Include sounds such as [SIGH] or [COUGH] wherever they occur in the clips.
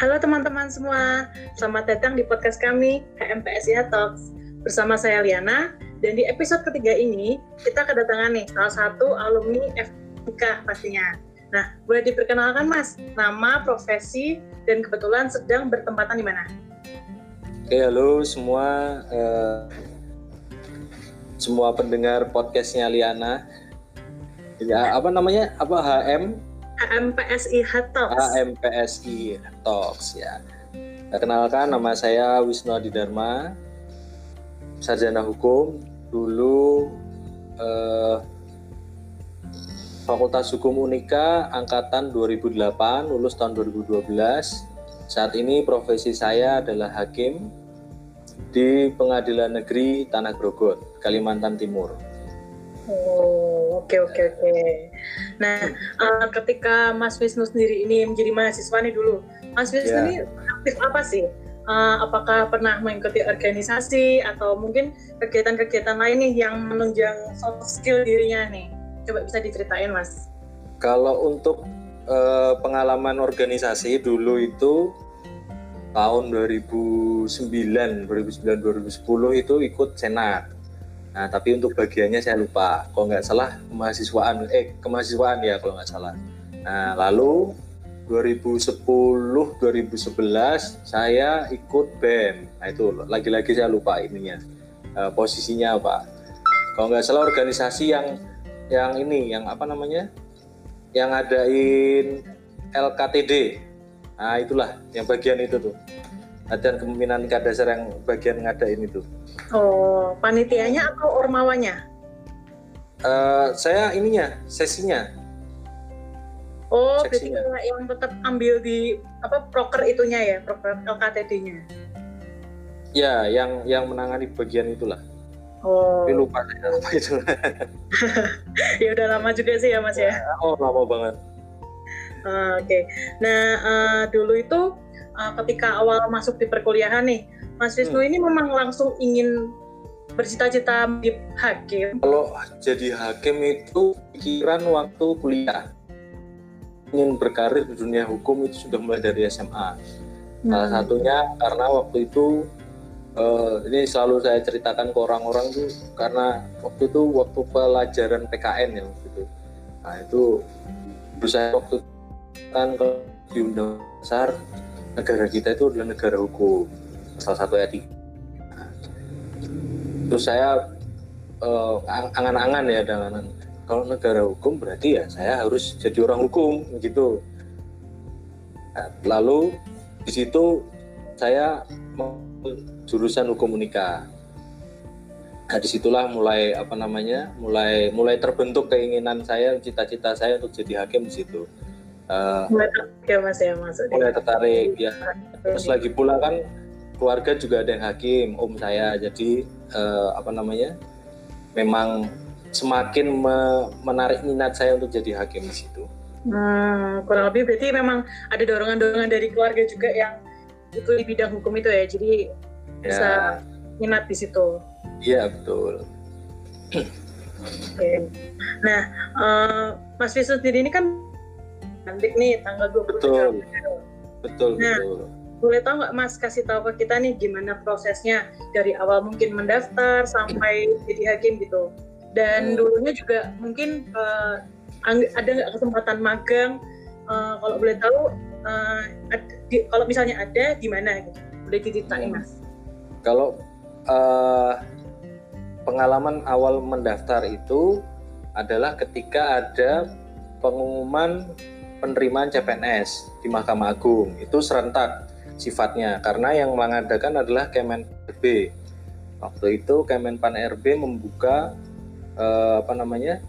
Halo teman-teman semua, selamat datang di podcast kami HMPSIH Talks. Bersama saya Liana, dan di episode ketiga ini kita kedatangan nih salah satu alumni FK pastinya. Nah, boleh diperkenalkan Mas, nama, profesi, dan kebetulan sedang bertempatan di mana? Oke, halo semua, uh, semua pendengar podcastnya Liana. Ya, apa namanya? Apa HM HMPSI Talks. HMPSI Talks ya. Kenalkan nama saya Wisnu Adidharma, sarjana hukum. Dulu eh, Fakultas Hukum Unika angkatan 2008, lulus tahun 2012. Saat ini profesi saya adalah hakim di Pengadilan Negeri Tanah Grogot, Kalimantan Timur. Oh, oke oke oke. Nah, uh, ketika Mas Wisnu sendiri ini menjadi mahasiswa nih dulu, Mas Wisnu yeah. ini aktif apa sih? Uh, apakah pernah mengikuti organisasi atau mungkin kegiatan-kegiatan lain nih yang menunjang soft skill dirinya nih? Coba bisa diceritain, Mas. Kalau untuk uh, pengalaman organisasi dulu itu tahun 2009, 2009 2010 itu ikut senat Nah, tapi untuk bagiannya saya lupa. Kalau nggak salah kemahasiswaan, eh kemahasiswaan ya kalau nggak salah. Nah, lalu 2010 2011 saya ikut BEM. Nah itu lagi-lagi saya lupa ininya uh, posisinya apa. Kalau nggak salah organisasi yang yang ini yang apa namanya yang ngadain LKTD. Nah itulah yang bagian itu tuh latihan kepemimpinan kadasar yang bagian ngadain itu. Oh, panitianya atau ormawanya? Uh, saya ininya, sesinya. Oh, Seksinya. berarti yang tetap ambil di apa proker itunya ya, proker LKTD-nya. Ya, yang yang menangani bagian itulah. Oh. Tapi lupa saya apa itu. [LAUGHS] ya udah lama juga sih ya Mas ya. Oh, lama banget. Uh, Oke. Okay. Nah, uh, dulu itu uh, ketika awal masuk di perkuliahan nih, Mas Wisnu hmm. ini memang langsung ingin bercita-cita menjadi hakim? Kalau jadi hakim itu pikiran waktu kuliah. Ingin berkarir di dunia hukum itu sudah mulai dari SMA. Hmm. Salah satunya karena waktu itu uh, ini selalu saya ceritakan ke orang-orang tuh karena waktu itu waktu pelajaran PKN ya waktu itu. Nah itu saya waktu kan ke di undang dasar negara kita itu adalah negara hukum salah satu etik. Terus saya uh, angan-angan ya dengan kalau negara hukum berarti ya saya harus jadi orang hukum gitu. Nah, lalu di situ saya jurusan hukum unika. Nah di situlah mulai apa namanya, mulai mulai terbentuk keinginan saya, cita-cita saya untuk jadi hakim di situ. Uh, mulai tertarik ya mas ya maksudnya. Mulai tertarik ya. Terus lagi pula kan keluarga juga ada yang hakim om saya jadi uh, apa namanya memang semakin me menarik minat saya untuk jadi hakim di situ. Hmm, kurang lebih berarti memang ada dorongan-dorongan dari keluarga juga yang itu di bidang hukum itu ya, jadi ya. bisa minat di situ. Iya betul. Oke. Okay. Nah, uh, Mas Wisnu sendiri ini kan nanti nih tanggal 20 Betul. Betul, nah, betul boleh tahu nggak Mas kasih tahu ke kita nih gimana prosesnya dari awal mungkin mendaftar sampai jadi hakim gitu. Dan hmm. dulunya juga mungkin uh, ada nggak kesempatan magang? Uh, kalau boleh tahu, uh, di, kalau misalnya ada, di mana gitu? Boleh diceritain Mas? Kalau uh, pengalaman awal mendaftar itu adalah ketika ada pengumuman penerimaan CPNS di Mahkamah Agung itu serentak sifatnya karena yang mengadakan adalah Kemen RB. Waktu itu Kemenpan RB membuka eh, apa namanya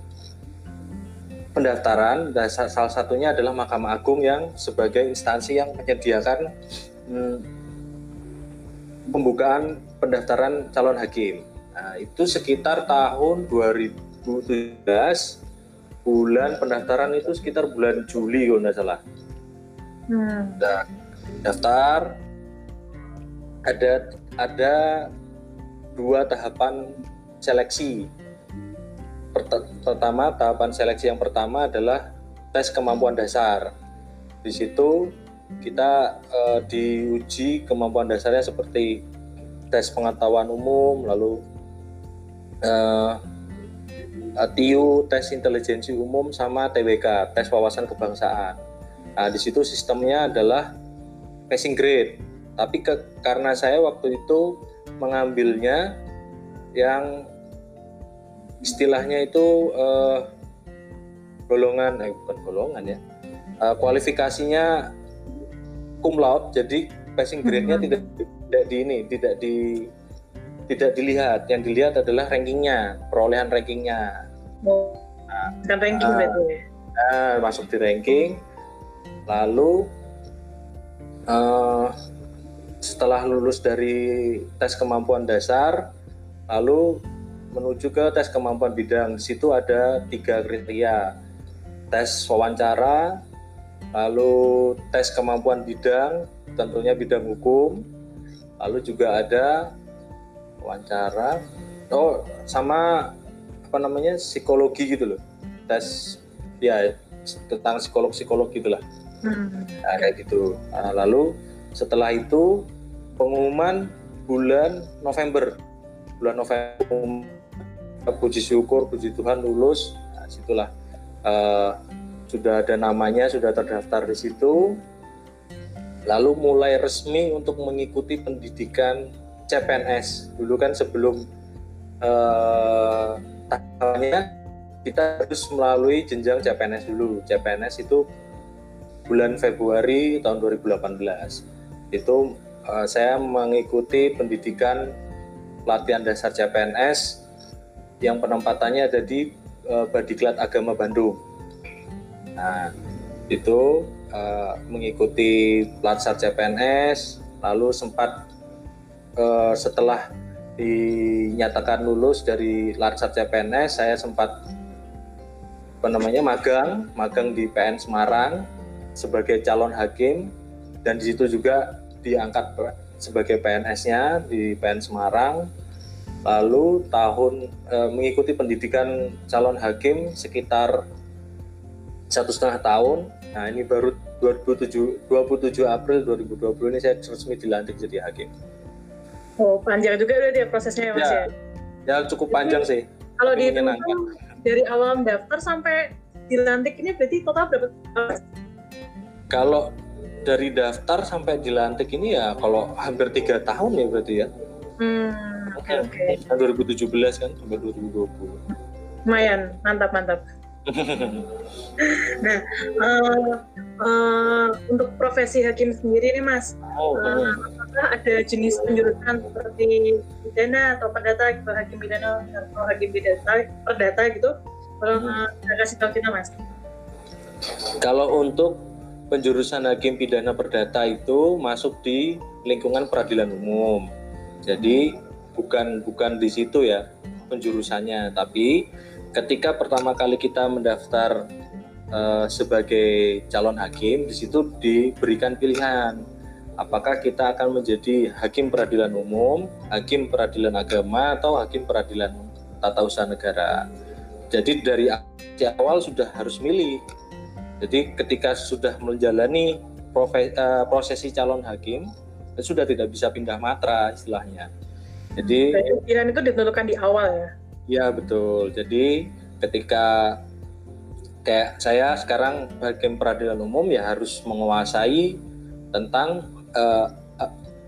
pendaftaran dan salah satunya adalah Mahkamah Agung yang sebagai instansi yang menyediakan hmm, pembukaan pendaftaran calon hakim. Nah, itu sekitar tahun 2017 bulan pendaftaran itu sekitar bulan Juli kalau tidak salah. Hmm. Dan daftar ada ada dua tahapan seleksi. Pertama, tahapan seleksi yang pertama adalah tes kemampuan dasar. Di situ kita uh, diuji kemampuan dasarnya seperti tes pengetahuan umum, lalu uh, TIU, tes intelijensi umum, sama TWK, tes wawasan kebangsaan. Nah, di situ sistemnya adalah passing grade. Tapi ke, karena saya waktu itu mengambilnya yang istilahnya itu uh, golongan, eh bukan golongan ya, uh, kualifikasinya cum laude jadi passing grade-nya hmm. tidak tidak di ini tidak di tidak dilihat yang dilihat adalah rankingnya perolehan rankingnya oh, nah, ranking uh, berarti nah, masuk di ranking lalu uh, setelah lulus dari tes kemampuan dasar lalu menuju ke tes kemampuan bidang. Di situ ada tiga kriteria. Tes wawancara lalu tes kemampuan bidang, tentunya bidang hukum, lalu juga ada wawancara, oh sama apa namanya psikologi gitu loh, tes ya tentang psikolog psikolog gitulah, hmm. nah, kayak gitu. Nah, lalu setelah itu pengumuman bulan November, bulan November puji syukur puji Tuhan lulus, nah, situlah uh, sudah ada namanya, sudah terdaftar di situ. Lalu mulai resmi untuk mengikuti pendidikan CPNS. Dulu kan sebelum uh, kita harus melalui jenjang CPNS dulu. CPNS itu bulan Februari tahun 2018. Itu uh, saya mengikuti pendidikan pelatihan dasar CPNS yang penempatannya ada di uh, Badiklat Agama Bandung. Nah, itu uh, mengikuti latsar CPNS, lalu sempat uh, setelah dinyatakan lulus dari latsar CPNS, saya sempat apa namanya magang, magang di PN Semarang sebagai calon hakim dan di situ juga diangkat sebagai PNS-nya di PN Semarang. Lalu tahun e, mengikuti pendidikan calon hakim sekitar satu setengah tahun. Nah ini baru 27, 27 April 2020 ini saya resmi dilantik jadi hakim. Oh panjang juga udah dia prosesnya ya mas ya? Ya, ya cukup panjang sih. Kalau di dari awal daftar sampai dilantik ini berarti total berapa? Kalau dari daftar sampai dilantik ini ya kalau hampir tiga tahun ya berarti ya. Hmm, oke okay, oke. Okay. 2017 kan sampai 2020. Lumayan, mantap mantap. [LAUGHS] nah, uh, uh, untuk profesi hakim sendiri nih Mas, oh, uh, apakah ada jenis penjurusan seperti pidana atau perdata gitu, hakim pidana atau hakim pidana, perdata gitu? Kalau hmm. uh, kasih tahu kita Mas. Kalau untuk penjurusan hakim pidana perdata itu masuk di lingkungan peradilan umum. Jadi bukan bukan di situ ya penjurusannya, tapi ketika pertama kali kita mendaftar uh, sebagai calon hakim, di situ diberikan pilihan apakah kita akan menjadi hakim peradilan umum, hakim peradilan agama, atau hakim peradilan tata usaha negara. Jadi dari awal sudah harus milih. Jadi ketika sudah menjalani uh, prosesi calon hakim, sudah tidak bisa pindah matra istilahnya. Jadi pilihan itu ditentukan di awal ya. Iya betul. Jadi ketika kayak saya sekarang hakim peradilan umum ya harus menguasai tentang uh,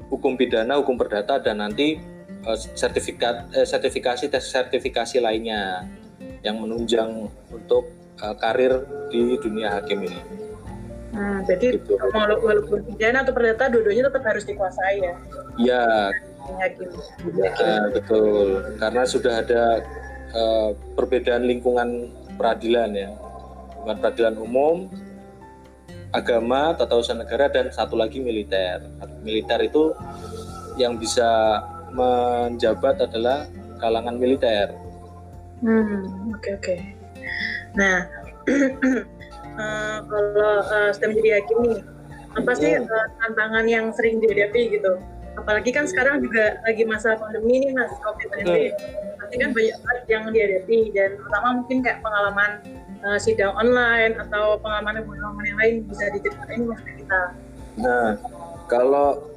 hukum pidana, hukum perdata dan nanti uh, sertifikat uh, sertifikasi tes sertifikasi lainnya yang menunjang untuk uh, karir di dunia hakim ini. Nah, jadi gitu. walaupun pidana atau perdata dua-duanya tetap harus dikuasai ya. Iya, hakim. Uh, betul, karena sudah ada uh, perbedaan lingkungan peradilan ya, lingkungan peradilan umum, agama, tata usaha negara dan satu lagi militer. Militer itu yang bisa menjabat adalah kalangan militer. Hmm, oke okay, oke. Okay. Nah, uh, [CLEARS THROAT] kalau uh, sudah menjadi hakim nih, apa sih uh, tantangan yang sering dihadapi gitu? apalagi kan sekarang juga lagi masa pandemi nih mas COVID-19 hmm. pasti kan banyak banget yang dihadapi dan pertama mungkin kayak pengalaman uh, sidang online atau pengalaman pengalaman yang lain bisa diceritain mas kita Nah, kalau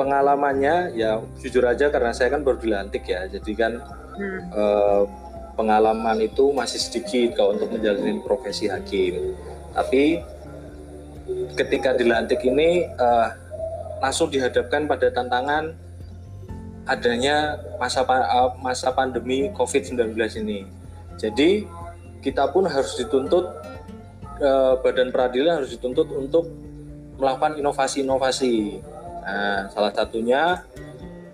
pengalamannya ya jujur aja karena saya kan baru dilantik ya, jadi kan hmm. Pengalaman itu masih sedikit kalau untuk menjalani profesi hakim. Tapi ketika dilantik ini eh, langsung dihadapkan pada tantangan adanya masa eh, masa pandemi COVID-19 ini. Jadi kita pun harus dituntut eh, badan peradilan harus dituntut untuk melakukan inovasi-inovasi. Nah, salah satunya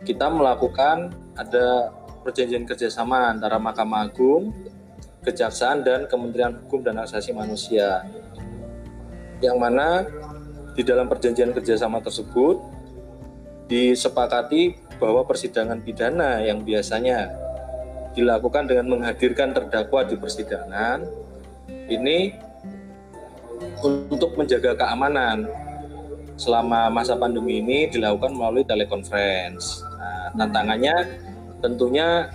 kita melakukan ada perjanjian kerjasama antara Mahkamah Agung, Kejaksaan dan Kementerian Hukum dan Asasi Manusia. Yang mana di dalam perjanjian kerjasama tersebut disepakati bahwa persidangan pidana yang biasanya dilakukan dengan menghadirkan terdakwa di persidangan ini untuk menjaga keamanan selama masa pandemi ini dilakukan melalui telekonferensi. Nah, tantangannya tentunya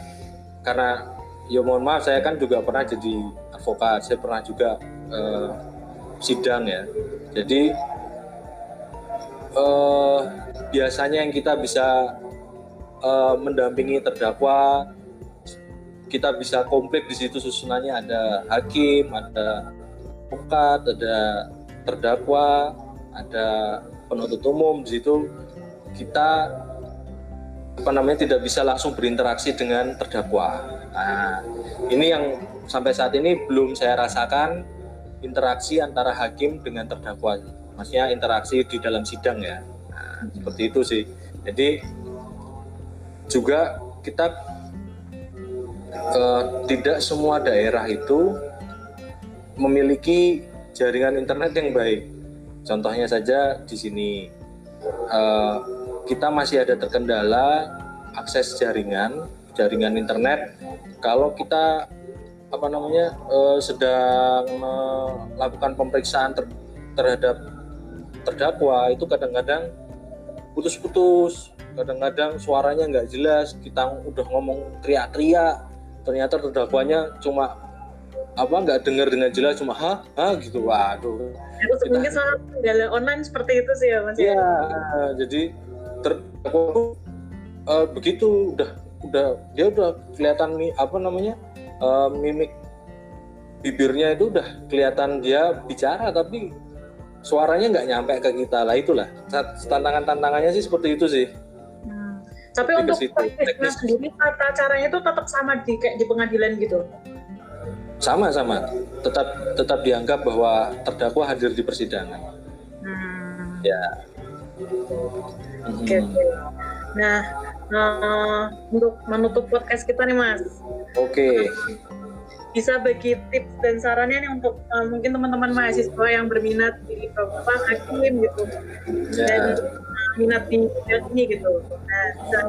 karena ya mohon maaf saya kan juga pernah jadi advokat saya pernah juga uh, sidang ya. Jadi uh, biasanya yang kita bisa uh, mendampingi terdakwa kita bisa komplit di situ susunannya ada hakim ada advokat ada terdakwa ada penuntut umum. Di situ kita apa namanya tidak bisa langsung berinteraksi dengan terdakwa. Nah, ini yang sampai saat ini belum saya rasakan interaksi antara hakim dengan terdakwa. Maksudnya interaksi di dalam sidang ya. Nah, seperti itu sih. Jadi juga kita eh, tidak semua daerah itu memiliki jaringan internet yang baik. Contohnya saja di sini eh, kita masih ada terkendala akses jaringan jaringan internet. Kalau kita apa namanya uh, sedang melakukan pemeriksaan ter, terhadap terdakwa itu kadang-kadang putus-putus kadang-kadang suaranya nggak jelas kita udah ngomong teriak-teriak ternyata terdakwanya cuma apa nggak dengar dengan jelas cuma ha ha gitu. Waduh. Itu mungkin soal online seperti itu sih ya mas ya? Jadi terdakwa uh, begitu udah udah dia udah kelihatan nih apa namanya uh, mimik bibirnya itu udah kelihatan dia bicara tapi suaranya nggak nyampe ke kita lah itulah. Tantangan tantangannya sih seperti itu sih. Hmm. tapi untuk teknis. sendiri tata caranya itu tetap sama di kayak di pengadilan gitu? Sama sama. Tetap tetap dianggap bahwa terdakwa hadir di persidangan. Hmm. ya Oke, okay, okay. Nah, uh, untuk menutup podcast kita nih, Mas. Oke. Okay. Bisa bagi tips dan sarannya nih untuk uh, mungkin teman-teman mahasiswa yang berminat di apa hakim gitu. Yeah. Dan uh, minat di ini gitu. Nah, bisa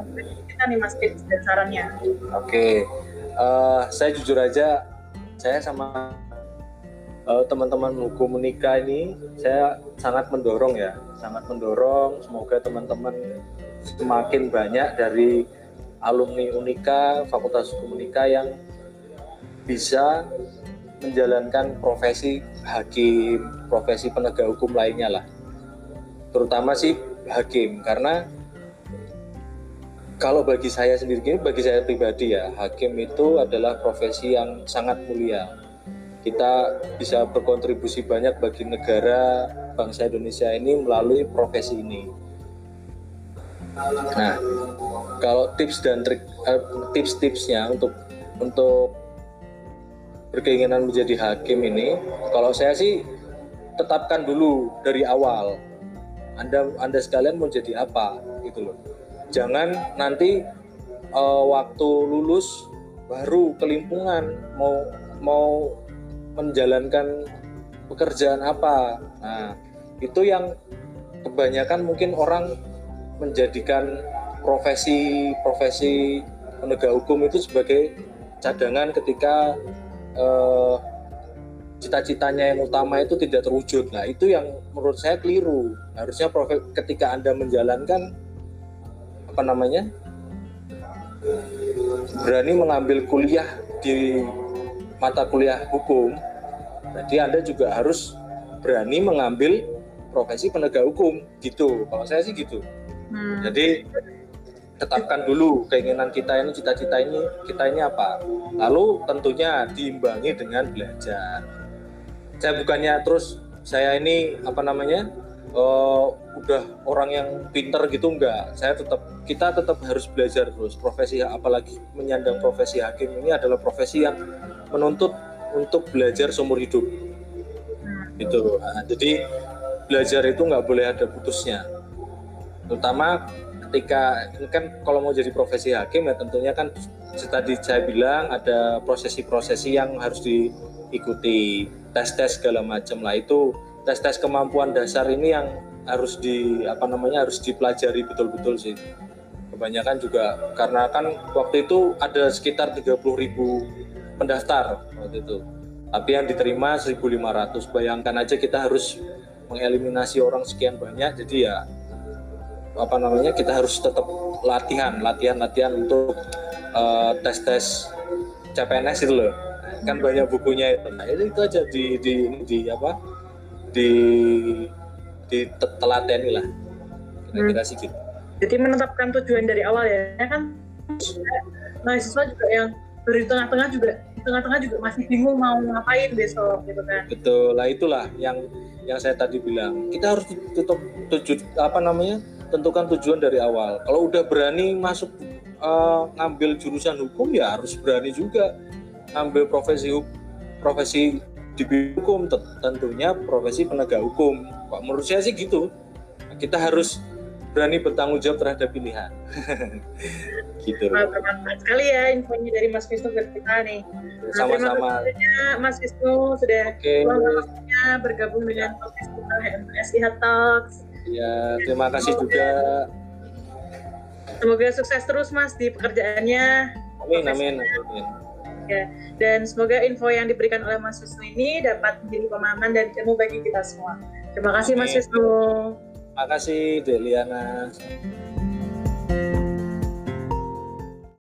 kita nih Mas tips dan sarannya. Oke. Okay. Uh, saya jujur aja saya sama uh, teman-teman hukum menikah ini saya sangat mendorong ya sangat mendorong semoga teman-teman semakin banyak dari alumni Unika Fakultas Hukum Unika yang bisa menjalankan profesi hakim, profesi penegak hukum lainnya lah. Terutama sih hakim karena kalau bagi saya sendiri, bagi saya pribadi ya, hakim itu adalah profesi yang sangat mulia kita bisa berkontribusi banyak bagi negara bangsa Indonesia ini melalui profesi ini. Nah, kalau tips dan trik eh, tips-tipsnya untuk untuk berkeinginan menjadi hakim ini, kalau saya sih tetapkan dulu dari awal. Anda Anda sekalian mau jadi apa gitu loh. Jangan nanti uh, waktu lulus baru kelimpungan mau mau menjalankan pekerjaan apa. Nah, itu yang kebanyakan mungkin orang menjadikan profesi profesi penegak hukum itu sebagai cadangan ketika eh, cita-citanya yang utama itu tidak terwujud. Nah, itu yang menurut saya keliru. Harusnya profesi, ketika Anda menjalankan apa namanya? berani mengambil kuliah di mata kuliah hukum, jadi Anda juga harus berani mengambil profesi penegak hukum gitu. Kalau saya sih gitu. Hmm. jadi tetapkan dulu keinginan kita ini cita-cita ini kita ini apa. Lalu tentunya diimbangi dengan belajar. Saya bukannya terus saya ini apa namanya uh, udah orang yang pinter gitu enggak. Saya tetap kita tetap harus belajar terus. Profesi apalagi menyandang profesi hakim ini adalah profesi yang menuntut untuk belajar seumur hidup. Itu nah, jadi belajar itu nggak boleh ada putusnya. Terutama ketika ini kan kalau mau jadi profesi hakim ya tentunya kan tadi saya bilang ada prosesi-prosesi yang harus diikuti. Tes-tes segala macam lah. Itu tes-tes kemampuan dasar ini yang harus di apa namanya harus dipelajari betul-betul sih. Kebanyakan juga karena kan waktu itu ada sekitar 30 ribu pendaftar waktu itu. Tapi yang diterima 1.500 bayangkan aja kita harus mengeliminasi orang sekian banyak jadi ya apa namanya kita harus tetap latihan latihan latihan untuk uh, tes tes CPNS itu loh. Kan banyak bukunya itu. Nah itu, itu aja di di di apa di di telateni lah. Kira-kira sih gitu. Jadi menetapkan tujuan dari awal ya, kan mahasiswa juga yang dari tengah-tengah juga tengah-tengah juga masih bingung mau ngapain besok gitu kan betul lah itulah yang yang saya tadi bilang kita harus tutup tujuh apa namanya tentukan tujuan dari awal. Kalau udah berani masuk uh, ngambil jurusan hukum ya harus berani juga ngambil profesi profesi di hukum tentunya profesi penegak hukum. Pak menurut saya sih gitu. Kita harus berani bertanggung jawab terhadap pilihan. [LAUGHS] gitu. Bermanfaat sekali ya infonya dari Mas Wisnu ke kita nih. Sama-sama. Mas Wisnu sudah okay. bergabung dengan podcast kita HMSI Talks Ya, terima kasih juga. Semoga sukses terus Mas di pekerjaannya. Amin, amin, amin. Ya, dan semoga info yang diberikan oleh Mas Wisnu ini dapat menjadi pemahaman dan ilmu bagi kita semua. Terima kasih Mas Wisnu. Terima kasih Deliana.